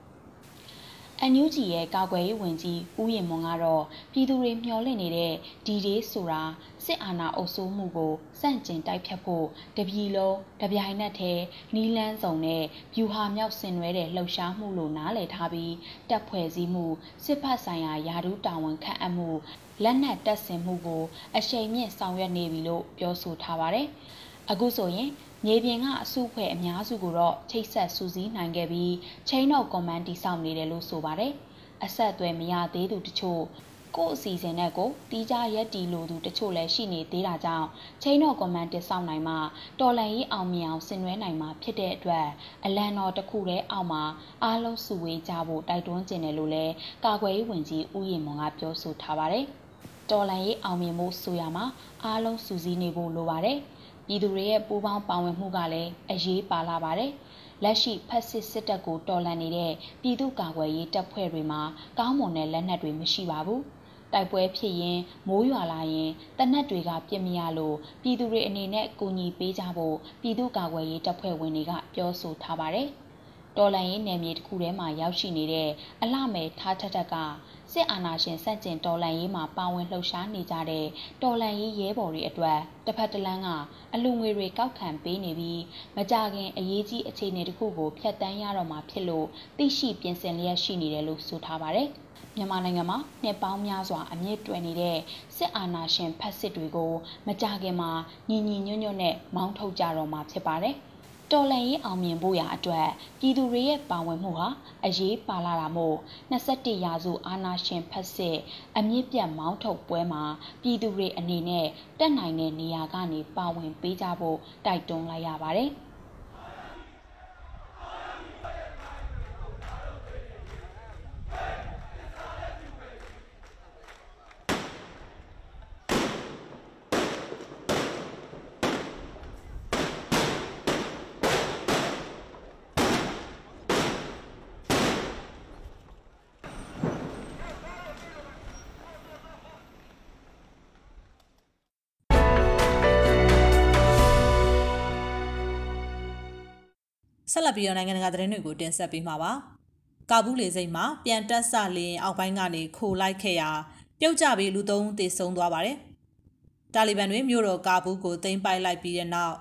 အန်ယူဂျီရဲ့ကာကွယ်ရေးဝန်ကြီးဦးရင်မွန်ကတော့ပြည်သူတွေမျှော်လင့်နေတဲ့ဒီဒေးဆိုတာ စစ်အာဏာအုပ်စိုးမှုကိုစန့်ကျင်တိုက်ဖြတ်ဖို့တပြည်လုံးတပြိုင်နက်တည်းနီလန်းစုံနဲ့ဗျူဟာမြောက်ဆင်နွှဲတဲ့လှုပ်ရှားမှုလို့နားလည်ထားပြီးတပ်ဖွဲ့စည်းမှုစစ်ဖက်ဆိုင်ရာယာဒူးတာဝန်ခန့်အပ်မှုလက်နက်တပ်ဆင်မှုကိုအရှိန်မြင့်ဆောင်ရွက်နေပြီလို့ပြောဆိုထားပါတယ်။အခုဆိုရင်မြေပြင်ကအစုအဖွဲ့အများစုကိုတော့ချိတ်ဆက်စူးစီးနိုင်ခဲ့ပြီး chain of command တိစောင့်နေတယ်လို့ဆိုပါတယ်။အဆက်အသွယ်မရသေးသူတချို့ ကို့အစီအစဉ်နဲ့ကိုတီးကြရက်တီလိုသူတချို့လည်းရှိနေသေးတာကြောင့် chain of command တိစောင့်နိုင်မှတော်လန်ရေးအောင်မြင်အောင်ဆင်နွှဲနိုင်မှာဖြစ်တဲ့အတွက်အလံတော်တစ်ခုတည်းအောက်မှာအားလုံးစုဝေးကြဖို့တိုက်တွန်းကျင်တယ်လို့လည်းကာကွယ်ရေးဝန်ကြီးဦးရင်မွန်ကပြောဆိုထားပါတယ်။တော်လန်ရေးအောင်မြင်မှုဆိုရမှာအားလုံးစုစည်းနေဖို့လိုပါတယ်။ပြည်သူတွေရဲ့ပူးပေါင်းပါဝင်မှုကလည်းအရေးပါလာပါတယ်။လက်ရှိဖက်စစ်စစ်တပ်ကိုတော်လှန်နေတဲ့ပြည်သူ့ကာကွယ်ရေးတပ်ဖွဲ့တွေမှာကောင်းမွန်တဲ့လက်နက်တွေမရှိပါဘူး။ တိုက်ပွဲဖြစ်ရင်မိုးရွာလာရင်တနက်တွေကပြစ်မရလို့ပြည်သူတွေအနေနဲ့ကူညီပေးကြဖို့ပြည်သူ့ကာကွယ်ရေးတပ်ဖွဲ့ဝင်တွေကပြောဆိုထားပါတယ်။တော်လန်ရေးနယ်မြေတစ်ခုထဲမှာရောက်ရှိနေတဲ့အလှမယ်ထားထက်ထက်က စစ်အာဏာရှင်စန့်ကျင်တော်လှန်ရေးမှာပါဝင်လှုပ်ရှားနေကြတဲ့တော်လှန်ရေးရဲဘော်တွေအတွက်တစ်ဖက်တစ်လမ်းကအလူငွေတွေကောက်ခံပေးနေပြီးမကြခင်အရေးကြီးအခြေအနေတစ်ခုကိုဖျက်ဆီးရတော့မှာဖြစ်လို့သိရှိပြင်ဆင်လျက်ရှိနေတယ်လို့ဆိုထားပါတယ်။မြန်မာနိုင်ငံမှာနှစ်ပေါင်းများစွာအမြင့်တွယ်နေတဲ့စစ်အာဏာရှင်ဖက်စစ်တွေကိုမကြခင်မှာညီညီညွတ်ညွတ်နဲ့မောင်းထုတ်ကြတော့မှာဖြစ်ပါတယ်။ တော်လှန်ရေးအောင်မြင်ဖို့ရာအတွက်ပြည်သူတွေရဲ့ပါဝင်မှုဟာအရေးပါလာတာမို့21ရာစုအာဏာရှင်ဖက်စစ်အမြင့်ပြတ်မောင်းထုတ်ပွဲမှာပြည်သူတွေအနေနဲ့တက်နိုင်တဲ့နေရာကနေပါဝင်ပေးကြဖို့တိုက်တွန်းလိုက်ရပါတယ်။ ဆက်လက်ပြီးတော့နိုင်ငံတကာသတင်းတွေကိုတင်ဆက်ပေးမှာပါ။ကာဘူးလေစိတ်မှာပြန်တက်ဆလင်းအောက်ပိုင်းကနေခိုလိုက်ခဲ့ရာပြုတ်ကျပြီးလူသုံးသေဆုံးသွားပါတယ်။တာလီဘန်တွေမြို့တော်ကာဘူးကိုသိမ်းပိုက်လိုက်ပြီးတဲ့နောက်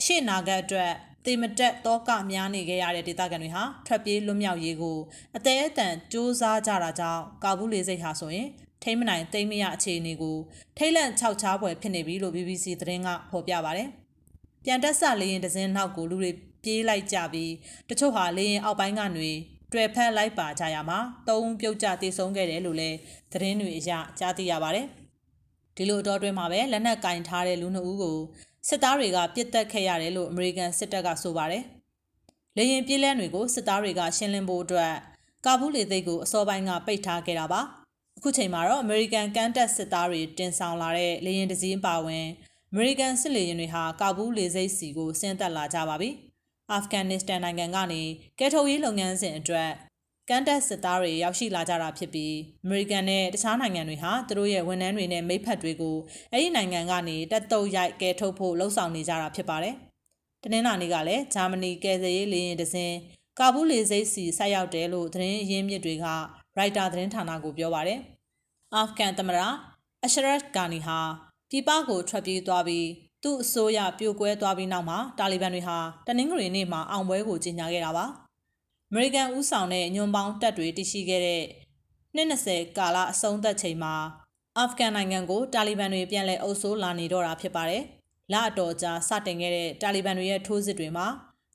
အရှိနာဂတ်အတွက်တေမတက်တောကများနေခဲ့ရတဲ့ဒေသခံတွေဟာထွက်ပြေးလွတ်မြောက်ရေးကိုအသေးအတန်စူးစမ်းကြတာကြောင့်ကာဘူးလေစိတ်ဟာဆိုရင်ထိမ့်မနိုင်သိမ့်မရအခြေအနေကိုထိတ်လန့်ခြောက်ခြားပွဲဖြစ်နေပြီလို့ BBC သတင်းကဖော်ပြပါတယ်။ပြန်တက်ဆလေရင်ဒဇင်းနောက်ကိုလူတွေ ပြေးလိုက်ကြပြီးတချို့ဟာလေရင်အောက်ပိုင်းကနေတွေ့ဖက်လိုက်ပါကြရမှာသုံးပြုတ်ကြတည်ဆုံးခဲ့တယ်လို့လည်းသတင်းတွေအရကြားသိရပါတယ်။ဒီလိုတော့တွင်မှာပဲလက်နက်ကင်ထားတဲ့လူနှစ်ဦးကိုစစ်သားတွေကပြစ်တက်ခဲ့ရတယ်လို့အမေရိကန်စစ်တပ်ကဆိုပါတယ်။လေရင်ပြည်လဲတွေကိုစစ်သားတွေကရှင်းလင်းဖို့အတွက်ကာဘူးလေသိက်ကိုအစောပိုင်းကပိတ်ထားခဲ့တာပါ။အခုချိန်မှာတော့အမေရိကန်ကန်တက်စစ်သားတွေတင်ဆောင်လာတဲ့လေရင်တစည်းပါဝင်အမေရိကန်စစ်လေရင်တွေဟာကာဘူးလေစိတ်စီကိုဆင်းသက်လာကြပါပြီ။ အာဖဂန်နစ္စတန်နိုင်ငံကနေကယ်ထုတ်ရေးလုပ်ငန်းစဉ်အတွက်ကန်တက်စစ်သားတွေရောက်ရှိလာကြတာဖြစ်ပြီးအမေရိကန်နဲ့တခြားနိုင်ငံတွေဟာသူတို့ရဲ့ဝန်ထမ်းတွေနဲ့မိဖက်တွေကိုအဲ့ဒီနိုင်ငံကနေတက်တုတ်ရိုက်ကယ်ထုတ်ဖို့လှုံ့ဆော်နေကြတာဖြစ်ပါတယ်။တနင်္လာနေ့ကလည်းဂျာမနီကယ်ဆယ်ရေးလေယာဉ်တစ်စင်းကာဘူးလေဆိပ်စီဆိုက်ရောက်တယ်လို့သတင်းရင်းမြစ်တွေကရိုက်တာသတင်းဌာနကိုပြောပါတယ်။အာဖဂန်သမ္မတအရှရတ်ဂါနီဟာပြည်ပကိုထွက်ပြေးသွားပြီး သူ့အစိုးရပြိုကွဲသွားပြီးနောက်မှာတာလီဘန်တွေဟာတနင်္ဂနွေနေ့မှာအောင်ပွဲကိုကြေညာခဲ့တာပါ။အမေရိကန်ဦးဆောင်တဲ့ညွန်ပေါင်းတပ်တွေတရှိခဲ့တဲ့20ကာလအဆုံးသတ်ချိန်မှာအာဖဂန်နိုင်ငံကိုတာလီဘန်တွေပြန်လည်အုပ်စိုးလာနေတော့တာဖြစ်ပါတယ်။လအတော်ကြာစတင်ခဲ့တဲ့တာလီဘန်တွေရဲ့ထိုးစစ်တွေမှာ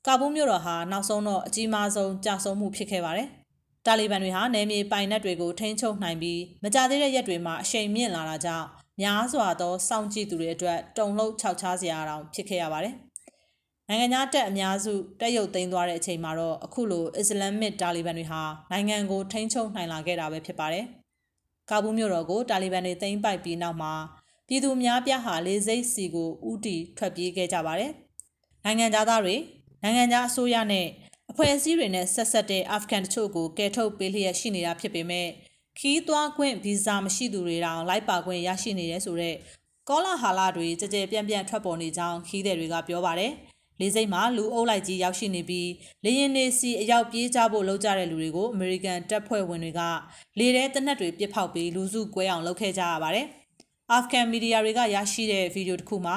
ကာဘူးမြို့တော်ဟာနောက်ဆုံးတော့အကြီးမားဆုံးကြာဆုံးမှုဖြစ်ခဲ့ပါတယ်။တာလီဘန်တွေဟာနယ်မြေပိုင်နက်တွေကိုထိန်းချုပ်နိုင်ပြီးမကြသေးတဲ့ရက်တွေမှာအရှိန်မြင့်လာတာကြောင့် များစွာသောစောင့်ကြည့်သူတွေအတွက်တုံလှုပ်ခြောက်ခြားစရာတောင်ဖြစ်ခဲ့ရပါတယ်။နိုင်ငံသားတက်အများစုတက်ရုပ်သိမ်းသွားတဲ့အချိန်မှာတော့အခုလိုအစ္စလာမစ်တာလီဘန်တွေဟာနိုင်ငံကိုထိန်းချုပ်နိုင်လာခဲ့တာပဲဖြစ်ပါတယ်။ကာဘူးမြို့တော်ကိုတာလီဘန်တွေသိမ်းပိုက်ပြီးနောက်မှာပြည်သူများပြားဟာလေစိတ်စီကိုဥတီထွက်ပြေးခဲ့ကြပါတယ်။နိုင်ငံသားတွေနိုင်ငံသားအစိုးရနဲ့အဖွဲ့အစည်းတွေနဲ့ဆက်ဆက်တဲ့အာဖဂန်တချို့ကိုကယ်ထုတ်ပေးလျက်ရှိနေတာဖြစ်ပေမဲ့ ခီးသွားခွင့်ဗီဇာမရှိသူတွေတောင်လိုက်ပါခွင့်ရရှိနေတယ်ဆိုတော့ကောလာဟာလာတွေကြကြပြန့်ပြန့်ထွက်ပေါ်နေကြောင်းခီးသည်တွေကပြောပါတယ်လေစိတ်မှာလူအုပ်လိုက်ကြီးရောက်ရှိနေပြီးလေရင်နေစီအရောက်ပြေးကြဖို့လှုပ်ကြတဲ့လူတွေကိုအမေရိကန်တပ်ဖွဲ့ဝင်တွေကလေထဲတနက်တွေပစ်ဖောက်ပြီးလူစုကွဲအောင်လုပ်ခဲ့ကြရပါတယ်။အာဖဂန်မီဒီယာတွေကရရှိတဲ့ဗီဒီယိုတစ်ခုမှာ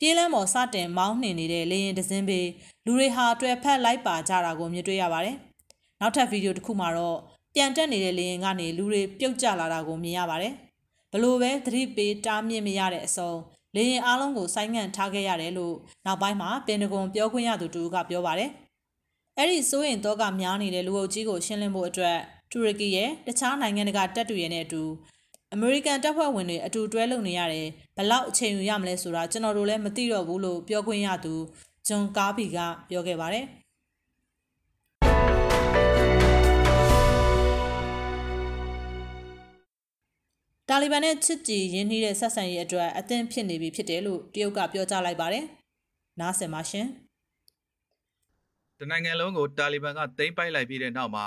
ပြေးလမ်းပေါ်စတင်မောင်းနှင်နေတဲ့လေရင်တစင်းပေလူတွေဟာတွယ်ဖက်လိုက်ပါကြတာကိုမြင်တွေ့ရပါတယ်။နောက်ထပ်ဗီဒီယိုတစ်ခုမှာတော့ ပြန်တက်နေတဲ့လေရင်ကနေလူတွေပြုတ်ကျလာတာကိုမြင်ရပါတယ်။ဘလို့ပဲသတိပေးတားမြစ်မရတဲ့အစုံလေရင်အားလုံးကိုဆိုင်းငံ့ထားခဲ့ရတယ်လို့နောက်ပိုင်းမှာပင်တဂွန်ပြောခွင့်ရသူတူကပြောပါတယ်။အဲ့ဒီစိုးရင်တော့ကများနေတဲ့လူအုပ်ကြီးကိုရှင်းလင်းဖို့အတွက်တူရကီရဲ့တခြားနိုင်ငံတကာတပ်တွေရဲ့နဲ့အတူအမေရိကန်တပ်ဖွဲ့ဝင်တွေအတူတွဲလုပ်နေရတယ်ဘလောက်အချိန်ယူရမလဲဆိုတာကျွန်တော်တို့လည်းမသိတော့ဘူးလို့ပြောခွင့်ရသူဂျွန်ကားဘီကပြောခဲ့ပါတယ်။ တာလီဘန်နဲ့ချစ်ကြည်ရင်းနှီးတဲ့ဆက်ဆံရေးအတွက်အသင့်ဖြစ်နေပြီဖြစ်တယ်လို့တရုတ်ကပြောကြားလိုက်ပါတယ်။နားဆင်ပါရှင်။တနိုင်ငံလုံးကိုတာလီဘန်ကသိမ်းပိုက်လိုက်ပြီးတဲ့နောက်မှာ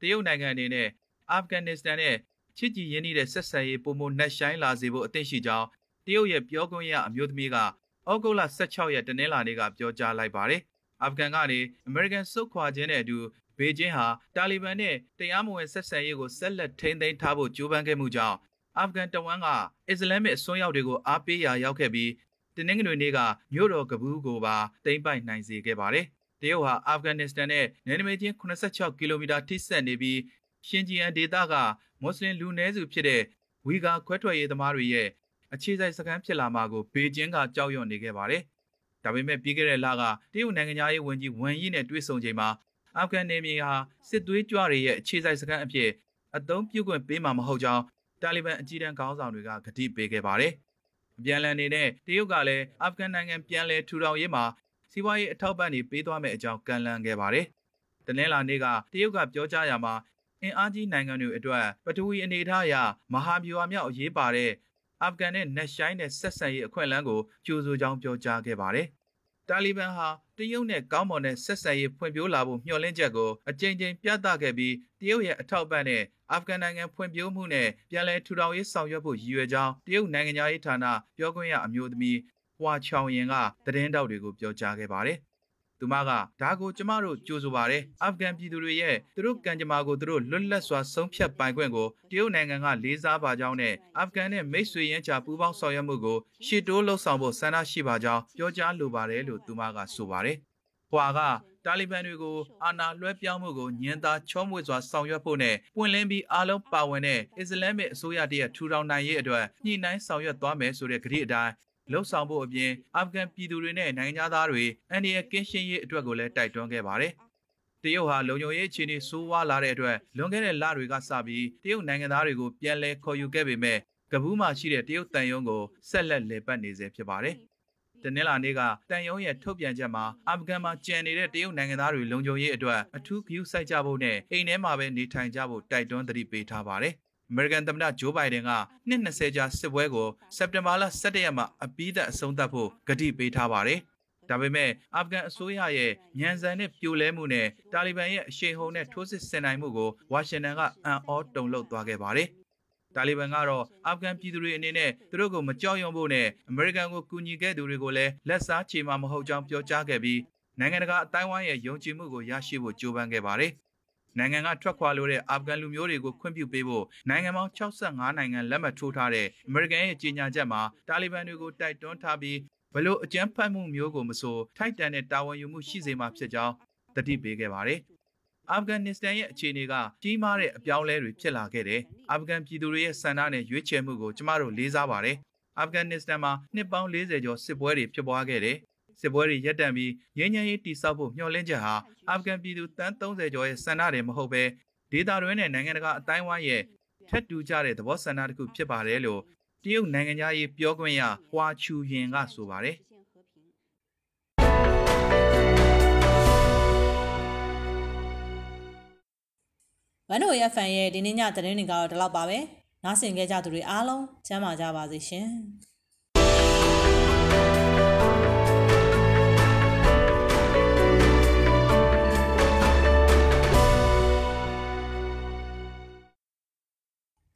တရုတ်နိုင်ငံအနေနဲ့အာဖဂန်နစ္စတန်နဲ့ချစ်ကြည်ရင်းနှီးတဲ့ဆက်ဆံရေးပုံမနှက်ဆိုင်လာစေဖို့အသင့်ရှိကြောင်းတရုတ်ရဲ့ပြောခွင့်ရအမျိုးသမီးကဩဂုတ်လ16ရက်တနင်္လာနေ့ကပြောကြားလိုက်ပါတယ်။အာဖဂန်ကနေအမေရိကန်စုခွာခြင်းနဲ့အတူဘေကျင်းဟာတာလီဘန်နဲ့တရားမဝင်ဆက်ဆံရေးကိုဆက်လက်ထိန်းသိမ်းထားဖို့ကြိုးပမ်းခဲ့မှုကြောင့် အာဖဂန်တဝမ်းကအစ္စလာမစ်အစွန်းရောက်တွေကိုအားပေးရာရောက်ခဲ့ပြီးတနင်္ဂနွေနေ့ကမြို့တော်ကဘူးကိုပါသိမ်းပိုက်နိုင်စေခဲ့ပါတယ်။တရုတ်ဟာအာဖဂန်နစ္စတန်နဲ့နယ်နိမိတ်ချင်း86ကီလိုမီတာထိစပ်နေပြီးရှင်ဂျီယန်ဒေသကမွတ်စလင်လူနည်းစုဖြစ်တဲ့ဝီဂါခွဲထွက်ရေးသမားတွေရဲ့အခြေစိုက်စခန်းဖြစ်လာမှာကိုဘေကျင်းကကြောက်ရွံ့နေခဲ့ပါတယ်။ဒါပေမဲ့ပြီးခဲ့တဲ့လကတရုတ်နိုင်ငံသားရေးဝန်ကြီးဝမ်ယီနဲ့တွေ့ဆုံချိန်မှာအာဖဂန်နေမြေဟာစစ်သွေးကြွတွေရဲ့အခြေစိုက်စခန်းအဖြစ်အသုံးပြုခွင့်ပေးမှာမဟုတ်ကြောင်း တာလီဘန်အကြီးတန်းခေါင်းဆောင်တွေကကတိပေးခဲ့ပါတယ်။ပြန်လည်နေတဲ့တရုတ်ကလည်းအာဖဂန်နိုင်ငံပြန်လည်ထူထောင်ရေးမှာစီးပွားရေးအထောက်ပံ့တွေပေးသွားမယ့်အကြောင်းကန့်လန့်ခဲ့ပါတယ်။တနင်္လာနေ့ကတရုတ်ကပြောကြားရမှာအင်အားကြီးနိုင်ငံတွေအတွက်ပထဝီအနေအထားအရမဟာဗျူဟာမြောက်အရေးပါတဲ့အာဖဂန်နဲ့နက်ရှိုင်းတဲ့ဆက်ဆံရေးအခွင့်အလမ်းကိုကြိုးစိုးကြောင်းပြောကြားခဲ့ပါတယ်။ တာလီဘန်ဟာတရုတ်နဲ့ကောင်းမွန်တဲ့ဆက်ဆံရေးဖွံ့ဖြိုးလာဖို့မျှော်လင့်ချက်ကိုအကြိမ်ကြိမ်ပြသခဲ့ပြီးတရုတ်ရဲ့အထောက်အပံ့နဲ့အာဖဂန်နိုင်ငံဖွံ့ဖြိုးမှုနဲ့ပြန်လည်ထူထောင်ရေးဆောင်ရွက်ဖို့ရည်ရွယ်ကြောင်းတရုတ်နိုင်ငံသားရေးဌာနပြောခွင့်ရအမျိုးသမီးဟွာချောင်ရင်ကသတင်းတောက်တွေကိုပြောကြားခဲ့ပါတယ် သူမကဒါကိုကျမတို့ကြိုးဆိုပါတယ်အာဖဂန်ပြည်သူတွေရဲ့သူတို့ကံကြမ္မာကိုသူတို့လွတ်လပ်စွာဆုံးဖြတ်ပိုင်ခွင့်ကိုတရုတ်နိုင်ငံကလေးစားပါကြောင်းနဲ့အာဖဂန်နဲ့မိတ်ဆွေရင်းချပူးပေါင်းဆောင်ရွက်မှုကိုရှေ့တိုးလှုပ်ဆောင်ဖို့ဆန္ဒရှိပါကြောင်းပြောကြားလိုပါတယ်လို့သူမကဆိုပါတယ်။ဟွာကတာလီဘန်တွေကိုအာဏာလွှဲပြောင်းမှုကိုညင်သာချောမွေ့စွာဆောင်ရွက်ဖို့နဲ့ပွင့်လင်းပြီးအားလုံးပါဝင်တဲ့အစ္စလာမစ်အစိုးရတရဲ့ထူထောင်နိုင်ရေးအတွက်ညှိနှိုင်းဆောင်ရွက်သွားမယ်ဆိုတဲ့ကတိအတိုင်း လှုပ်ဆောင်ဖို့အပြင်အာဖဂန်ပြည်သူတွေနဲ့နိုင်ငံသားတွေအန်ဒီရဲ့ကင်းရှင်းရေးအတွက်ကိုလည်းတိုက်တွန်းခဲ့ပါတယ်။တရုတ်ဟာလုံခြုံရေးအခြေအနေဆိုးဝါးလာတဲ့အတွက်လွန်ခဲ့တဲ့လတွေကစပြီးတရုတ်နိုင်ငံသားတွေကိုပြန်လည်ခေါ်ယူခဲ့ပေမဲ့ကဘူးမှာရှိတဲ့တရုတ်တန်ယုံကိုဆက်လက်လည်ပတ်နေစေဖြစ်ပါတယ်။တနင်္လာနေ့ကတန်ယုံရဲ့ထုတ်ပြန်ချက်မှာအာဖဂန်မှာကျန်နေတဲ့တရုတ်နိုင်ငံသားတွေလုံခြုံရေးအတွက်အထူးဂရုစိုက်ကြဖို့နဲ့အိမ်ထဲမှာပဲနေထိုင်ကြဖို့တိုက်တွန်းသတိပေးထားပါတယ်။ အမေရိကန်သမ္မတဂျိုးဘိုင်ဒန်ကနှစ်20ကြာစစ်ပွဲကိုစက်တင်ဘာလ17ရက်မှာအပြီးသတ်အဆုံးသတ်ဖို့ကတိပေးထားပါတယ်။ဒါပေမဲ့အာဖဂန်အစိုးရရဲ့ညံစံနဲ့ပြိုလဲမှုနဲ့တာလီဘန်ရဲ့အရှိန်ဟုန်နဲ့ထိုးစစ်ဆင်နိုင်မှုကိုဝါရှင်တန်ကအံ့ဩတုန်လှုပ်သွားခဲ့ပါတယ်။တာလီဘန်ကတော့အာဖဂန်ပြည်သူတွေအနေနဲ့သူတို့ကိုမကြောက်ရွံ့ဖို့နဲ့အမေရိကန်ကိုကူညီခဲ့သူတွေကိုလည်းလက်စားချေမှာမဟုတ်ကြောင်းပြောကြားခဲ့ပြီးနိုင်ငံတကာအတိုင်းအဝိုင်းရဲ့ယုံကြည်မှုကိုရရှိဖို့ကြိုးပမ်းခဲ့ပါတယ်။ နိုင်ငံကထွက်ခွာလို့တဲ့အာဖဂန်လူမျိုးတွေကိုခွင့်ပြုပေးဖို့နိုင်ငံပေါင်း65နိုင်ငံလက်မှတ်ထိုးထားတဲ့အမေရိကန်ရဲ့ကြေညာချက်မှာတာလီဘန်တွေကိုတိုက်တွန်းထားပြီးဘလို့အကြမ်းဖက်မှုမျိုးကိုမဆိုထိုက်တန်တဲ့တာဝန်ယူမှုရှိစေမှာဖြစ်ကြောင်းတတိပေးခဲ့ပါတယ်။အာဖဂန်နစ္စတန်ရဲ့အခြေအနေကကြီးမားတဲ့အပြောင်းအလဲတွေဖြစ်လာခဲ့တယ်။အာဖဂန်ပြည်သူတွေရဲ့ဆန္ဒနဲ့ရွေးချယ်မှုကိုကျမတို့လေးစားပါတယ်။အာဖဂန်နစ္စတန်မှာနှစ်ပေါင်း40ကျော်စစ်ပွဲတွေဖြစ်ပွားခဲ့တယ် စစ်ပွဲတွေရပ်တန့်ပြီးငြိမ်းချမ်းရေးတည်ဆောက်ဖို့မျှော်လင့်ချက်ဟာအာဖဂန်ပြည်သူတန်း30ကျော်ရဲ့ဆန္ဒတွေမဟုတ်ဘဲဒေသတွင်းနဲ့နိုင်ငံတကာအတိုင်းအဝိုင်းရဲ့ထက်တူကြတဲ့သဘောဆန္ဒတစ်ခုဖြစ်ပါတယ်လို့တရုတ်နိုင်ငံသားရေးပြောခွင့်ရဟွာချူရင်ကဆိုပါတယ်ဝန်တို့ရဖန်ရဲ့ဒီနေ့ညသတင်းတွေကတော့ဒီလောက်ပါပဲ။နားဆင်ကြကြသူတွေအားလုံးကျမ်းမာကြပါစေရှင်။